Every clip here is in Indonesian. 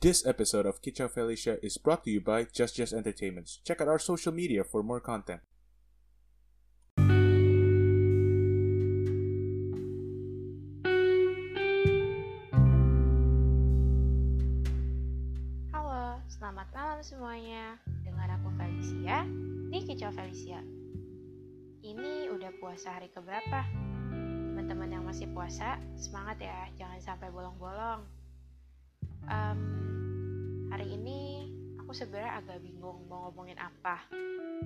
This episode of Kitchen Felicia is brought to you by Just Just Entertainment. Check out our social media for more content. Halo, selamat malam semuanya. Dengan aku Felicia di Kicau Felicia. Ini udah puasa hari keberapa? Teman-teman yang masih puasa, semangat ya, jangan sampai bolong-bolong. Em, hari ini aku sebenarnya agak bingung mau ngomongin apa.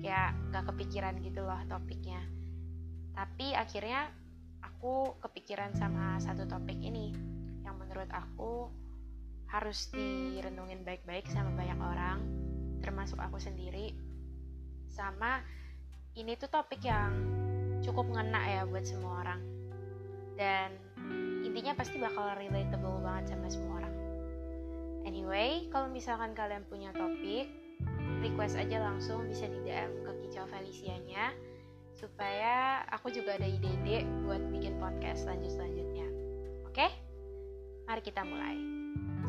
Kayak gak kepikiran gitu loh topiknya. Tapi akhirnya aku kepikiran sama satu topik ini yang menurut aku harus direnungin baik-baik sama banyak orang, termasuk aku sendiri. Sama ini tuh topik yang cukup ngena ya buat semua orang. Dan intinya pasti bakal relatable banget sama semua orang. Anyway, kalau misalkan kalian punya topik, request aja langsung bisa di DM ke Kicau Felicianya supaya aku juga ada ide-ide buat bikin podcast lanjut-selanjutnya. Oke? Mari kita mulai.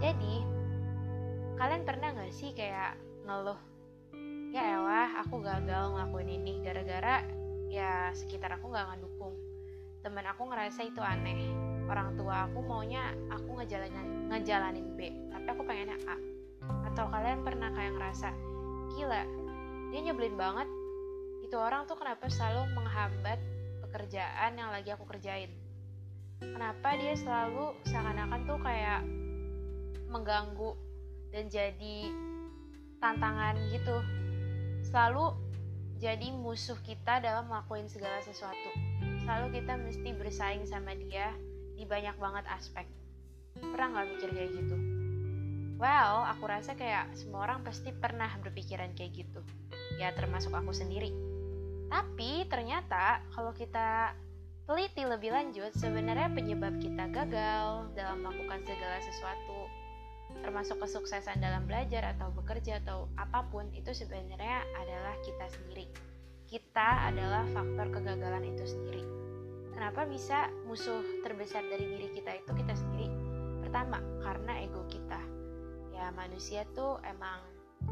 Jadi, kalian pernah gak sih kayak ngeluh, ya elah aku gagal ngelakuin ini gara-gara ya sekitar aku gak ngedukung. Temen aku ngerasa itu aneh. Orang tua aku maunya aku ngejalanin, ngejalanin B, tapi aku pengennya A. Atau kalian pernah kayak ngerasa, gila, dia nyebelin banget. Itu orang tuh kenapa selalu menghambat pekerjaan yang lagi aku kerjain. Kenapa dia selalu seakan-akan tuh kayak mengganggu dan jadi tantangan gitu selalu jadi musuh kita dalam melakukan segala sesuatu selalu kita mesti bersaing sama dia di banyak banget aspek pernah nggak mikir kayak gitu well aku rasa kayak semua orang pasti pernah berpikiran kayak gitu ya termasuk aku sendiri tapi ternyata kalau kita teliti lebih lanjut sebenarnya penyebab kita gagal dalam melakukan segala sesuatu termasuk kesuksesan dalam belajar atau bekerja atau apa pun itu sebenarnya adalah kita sendiri. Kita adalah faktor kegagalan itu sendiri. Kenapa bisa musuh terbesar dari diri kita itu kita sendiri? Pertama, karena ego kita. Ya, manusia tuh emang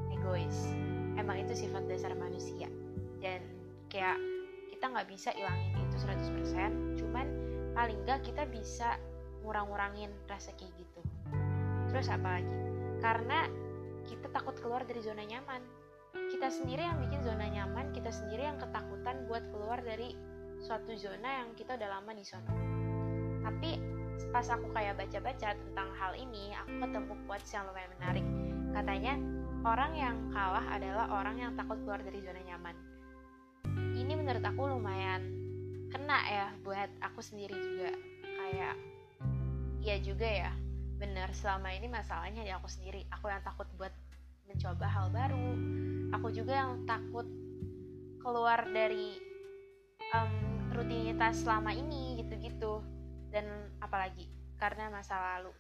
egois. Emang itu sifat dasar manusia. Dan kayak kita nggak bisa ilangin itu 100%, cuman paling nggak kita bisa ngurang-ngurangin rasa kayak gitu. Terus apa lagi? Karena kita takut keluar dari zona nyaman. Kita sendiri yang bikin zona nyaman, kita sendiri yang ketakutan buat keluar dari suatu zona yang kita udah lama di sana. Tapi pas aku kayak baca-baca tentang hal ini, aku ketemu quotes yang lumayan menarik. Katanya, orang yang kalah adalah orang yang takut keluar dari zona nyaman. Ini menurut aku lumayan kena ya buat aku sendiri juga. Kayak, iya juga ya, bener selama ini masalahnya di aku sendiri aku yang takut buat mencoba hal baru aku juga yang takut keluar dari um, rutinitas selama ini gitu-gitu dan apalagi karena masa lalu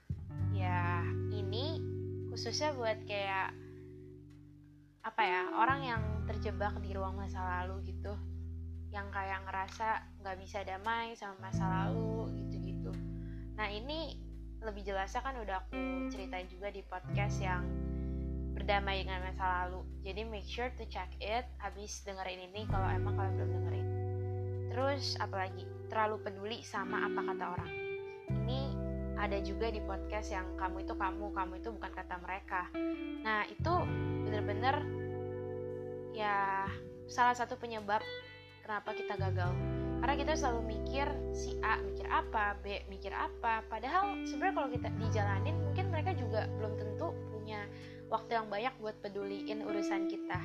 ya ini khususnya buat kayak apa ya orang yang terjebak di ruang masa lalu gitu yang kayak ngerasa nggak bisa damai sama masa lalu gitu-gitu nah ini lebih jelasnya kan udah aku ceritain juga di podcast yang berdamai dengan masa lalu. Jadi make sure to check it habis dengerin ini kalau emang kalian belum dengerin. Terus apalagi terlalu peduli sama apa kata orang. Ini ada juga di podcast yang kamu itu kamu, kamu itu bukan kata mereka. Nah itu bener-bener ya salah satu penyebab kenapa kita gagal karena kita selalu mikir si A mikir apa, B mikir apa. Padahal sebenarnya kalau kita dijalanin mungkin mereka juga belum tentu punya waktu yang banyak buat peduliin urusan kita.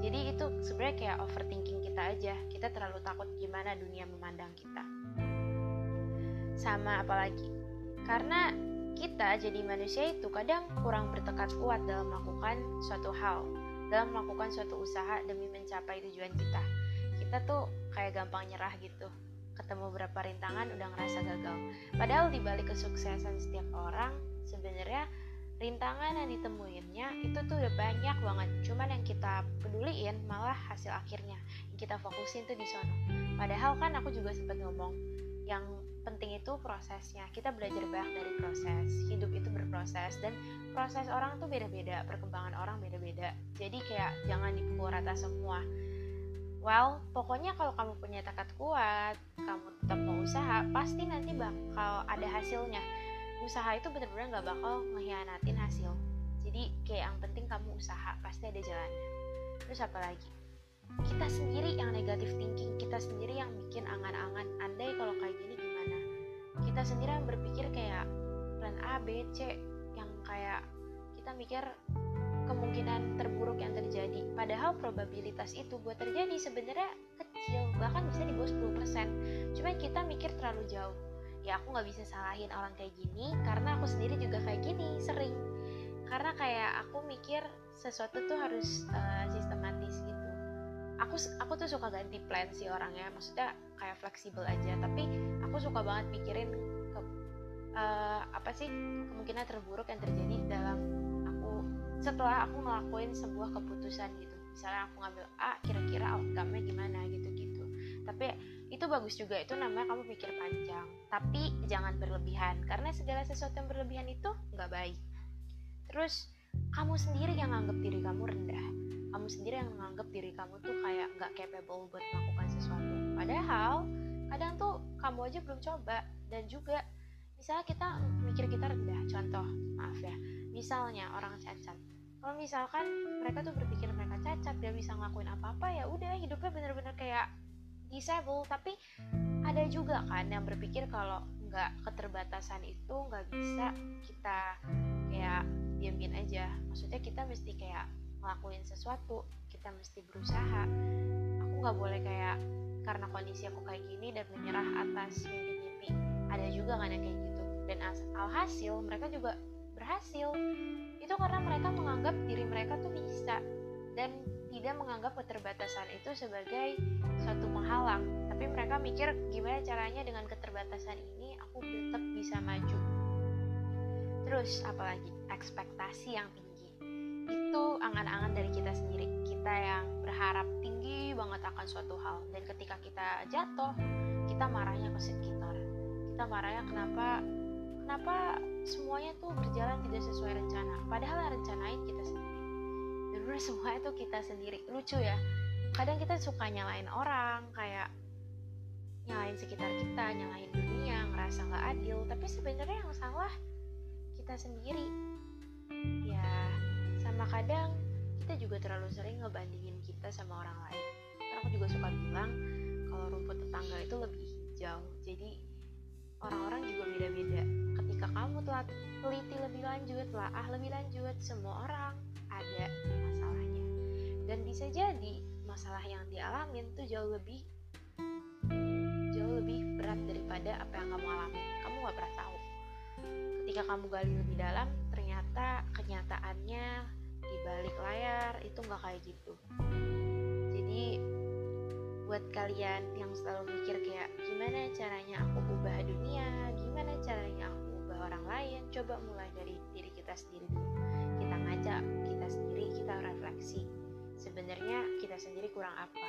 Jadi itu sebenarnya kayak overthinking kita aja. Kita terlalu takut gimana dunia memandang kita. Sama apalagi? Karena kita jadi manusia itu kadang kurang bertekad kuat dalam melakukan suatu hal, dalam melakukan suatu usaha demi mencapai tujuan kita kita tuh kayak gampang nyerah gitu ketemu beberapa rintangan udah ngerasa gagal padahal di balik kesuksesan setiap orang sebenarnya rintangan yang ditemuinnya itu tuh udah banyak banget. Cuman yang kita peduliin malah hasil akhirnya. Yang kita fokusin tuh di sono. Padahal kan aku juga sempat ngomong yang penting itu prosesnya. Kita belajar banyak dari proses. Hidup itu berproses. Dan proses orang tuh beda-beda. Perkembangan orang beda-beda. Jadi kayak jangan dipukul rata semua. Well pokoknya kalau kamu punya tekad kuat kamu tetap mau usaha pasti nanti bakal ada hasilnya usaha itu benar-benar nggak bakal mengkhianatin hasil. Jadi kayak yang penting kamu usaha pasti ada jalannya. Terus apa lagi? Kita sendiri yang negatif thinking kita sendiri yang bikin angan-angan andai kalau kayak gini gimana? Kita sendiri yang berpikir kayak plan A B C yang kayak kita mikir kemungkinan terburuk yang terjadi. Padahal probabilitas itu buat terjadi sebenarnya kecil bahkan bisa di bawah 10% cuman kita mikir terlalu jauh ya aku nggak bisa salahin orang kayak gini karena aku sendiri juga kayak gini sering. Karena kayak aku mikir sesuatu tuh harus uh, sistematis gitu. Aku aku tuh suka ganti plan sih orangnya maksudnya kayak fleksibel aja. Tapi aku suka banget mikirin ke, uh, apa sih kemungkinan terburuk yang terjadi dalam aku setelah aku ngelakuin sebuah keputusan gitu. Misalnya aku ngambil A kira-kira outcome-nya gimana gitu-gitu. Tapi itu bagus juga itu namanya kamu pikir panjang. Tapi jangan berlebihan karena segala sesuatu yang berlebihan itu nggak baik. Terus kamu sendiri yang anggap diri kamu rendah. Kamu sendiri yang menganggap diri kamu tuh kayak nggak capable buat melakukan sesuatu. Padahal kadang tuh kamu aja belum coba. Dan juga misalnya kita mikir kita rendah contoh maaf ya. Misalnya orang cacat. Kalau misalkan mereka tuh berpikir mereka cacat dia bisa ngelakuin apa-apa ya udah hidupnya bener-bener kayak disable tapi ada juga kan yang berpikir kalau nggak keterbatasan itu nggak bisa kita kayak diamin aja. Maksudnya kita mesti kayak ngelakuin sesuatu kita mesti berusaha. Aku nggak boleh kayak karena kondisi aku kayak gini dan menyerah atas mimpi-mimpi. Ada juga kan yang kayak gitu. Dan alhasil mereka juga berhasil. Itu karena mereka menganggap diri mereka tuh bisa dan tidak menganggap keterbatasan itu sebagai suatu penghalang tapi mereka mikir gimana caranya dengan keterbatasan ini aku tetap bisa maju. Terus apalagi? Ekspektasi yang tinggi. Itu angan-angan dari kita sendiri. Kita yang berharap tinggi banget akan suatu hal. Dan ketika kita jatuh kita marahnya ke sekitar. Kita marahnya kenapa? Kenapa semuanya tuh berjalan tidak sesuai rencana? Padahal rencanain kita sendiri. Benar semua itu kita sendiri. Lucu ya kadang kita suka nyalain orang kayak nyalain sekitar kita nyalain dunia ngerasa nggak adil. Tapi sebenarnya yang salah kita sendiri. Ya sama kadang kita juga terlalu sering ngebandingin kita sama orang lain. Karena aku juga suka bilang kalau rumput tetangga itu lebih hijau. Jadi orang-orang juga beda-beda. Ketika kamu telah teliti lebih lanjut ah lebih lanjut semua orang ada masalahnya. Dan bisa jadi masalah yang dialamin tuh jauh lebih jauh lebih berat daripada apa yang kamu alami. Kamu gak pernah tahu. Ketika kamu gali lebih dalam ternyata kenyataannya di balik layar itu nggak kayak gitu. Jadi buat kalian yang selalu mikir kayak gimana caranya aku ubah dunia? Gimana caranya aku ubah orang lain? Coba mulai dari diri kita sendiri dulu. Kita ngajak kita sendiri kita refleksi sebenarnya kita sendiri kurang apa.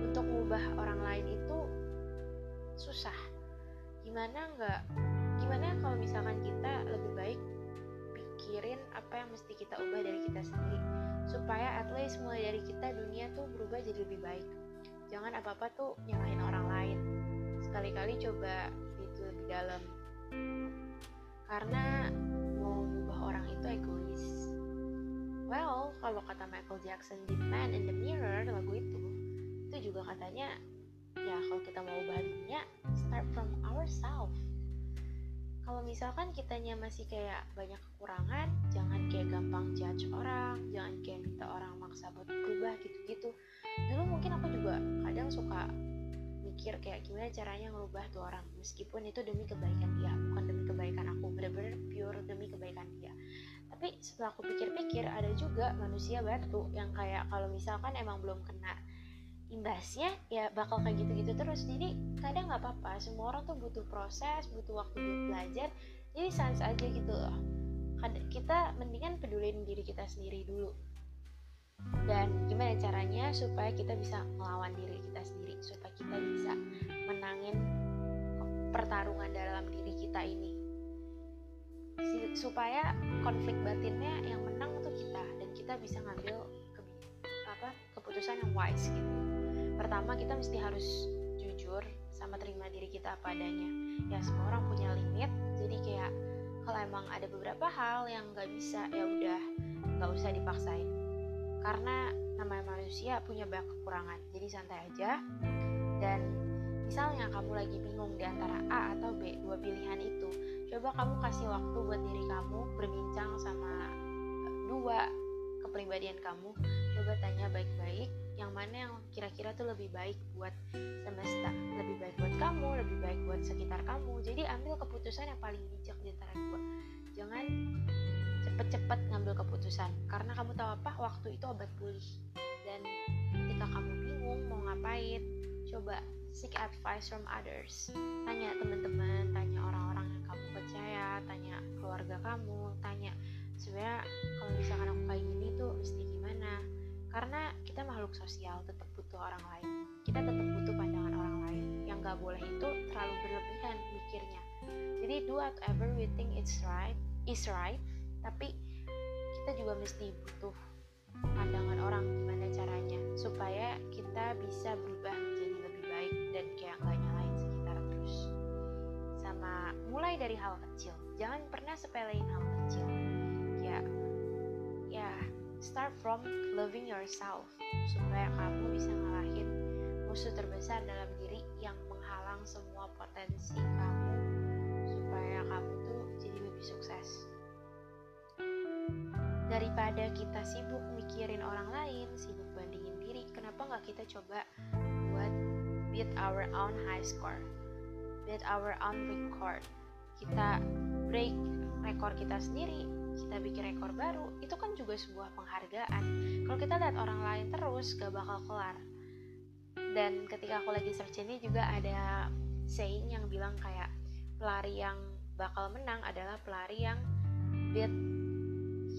Untuk mengubah orang lain itu susah. Gimana nggak gimana kalau misalkan kita lebih baik pikirin apa yang mesti kita ubah dari kita sendiri supaya at least mulai dari kita dunia tuh berubah jadi lebih baik. Jangan apa-apa tuh nyalahin orang lain. Sekali-kali coba itu lebih dalam. Karena mau mengubah orang itu egois. Well kalau kata Michael Jackson di Man in the Mirror lagu itu itu juga katanya ya kalau kita mau ubah dunia start from ourselves kalau misalkan kitanya masih kayak banyak kekurangan jangan kayak gampang judge orang jangan kayak minta orang maksa buat berubah gitu-gitu. Dulu mungkin aku juga kadang suka mikir kayak gimana caranya ngerubah tuh orang meskipun itu demi kebaikan dia bukan setelah aku pikir-pikir ada juga manusia batu yang kayak kalau misalkan emang belum kena imbasnya ya bakal kayak gitu-gitu terus. Jadi kadang nggak apa-apa. Semua orang tuh butuh proses butuh waktu buat belajar. Jadi sans aja gitu loh. Kita mendingan pedulin diri kita sendiri dulu. Dan gimana caranya supaya kita bisa melawan diri kita sendiri supaya kita bisa menangin pertarungan dalam diri kita ini. Supaya konflik batinnya yang menang tuh kita dan kita bisa ngambil ke, apa keputusan yang wise gitu. Pertama kita mesti harus jujur sama terima diri kita apa adanya. Ya semua orang punya limit jadi kayak kalau emang ada beberapa hal yang nggak bisa ya udah nggak usah dipaksain. Karena namanya manusia punya banyak kekurangan jadi santai aja. Dan misalnya kamu lagi bingung di antara A atau B dua pilihan itu coba kamu kasih waktu buat diri kamu berbincang sama dua kepribadian kamu. Coba tanya baik-baik yang mana yang kira-kira tuh lebih baik buat semesta lebih baik buat kamu lebih baik buat sekitar kamu. Jadi ambil keputusan yang paling bijak di antara dua. Jangan cepet-cepet ngambil keputusan karena kamu tahu apa? Waktu itu obat pulih. Dan ketika kamu bingung mau ngapain coba seek advice from others. Tanya teman-teman tanya tanya keluarga kamu tanya sebenarnya kalau misalkan aku kayak gini tuh mesti gimana? Karena kita makhluk sosial tetap butuh orang lain. Kita tetap butuh pandangan orang lain. Yang gak boleh itu terlalu berlebihan mikirnya. Jadi do whatever we think it's right is right tapi kita juga mesti butuh pandangan orang gimana caranya supaya kita bisa berubah baik dan kayak nggak nyalain sekitar terus. Sama mulai dari hal kecil jangan pernah sepelein hal kecil ya ya start from loving yourself supaya kamu bisa ngalahin musuh terbesar dalam diri yang menghalang semua potensi kamu supaya kamu tuh jadi lebih sukses daripada kita sibuk mikirin orang lain sibuk bandingin diri kenapa nggak kita coba beat our own high score, beat our own record. Kita break rekor kita sendiri, kita bikin rekor baru, itu kan juga sebuah penghargaan. Kalau kita lihat orang lain terus, gak bakal kelar. Dan ketika aku lagi search ini juga ada saying yang bilang kayak pelari yang bakal menang adalah pelari yang beat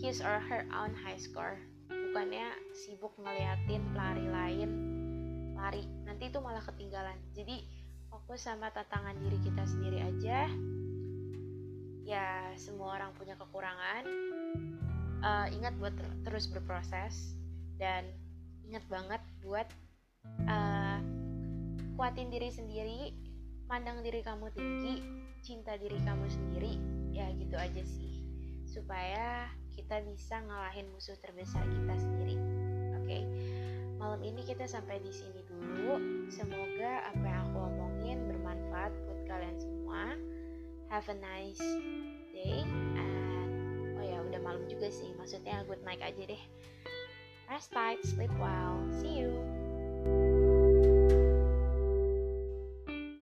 his or her own high score bukannya sibuk ngeliatin pelari lain lari nanti itu malah ketinggalan jadi fokus sama tantangan diri kita sendiri aja ya semua orang punya kekurangan uh, ingat buat ter terus berproses dan ingat banget buat uh, kuatin diri sendiri pandang diri kamu tinggi cinta diri kamu sendiri ya gitu aja sih supaya kita bisa ngalahin musuh terbesar kita sendiri oke okay? malam ini kita sampai di sini dulu. Semoga apa yang aku omongin bermanfaat buat kalian semua. Have a nice day and oh ya udah malam juga sih. Maksudnya good night aja deh. Rest tight, sleep well. See you.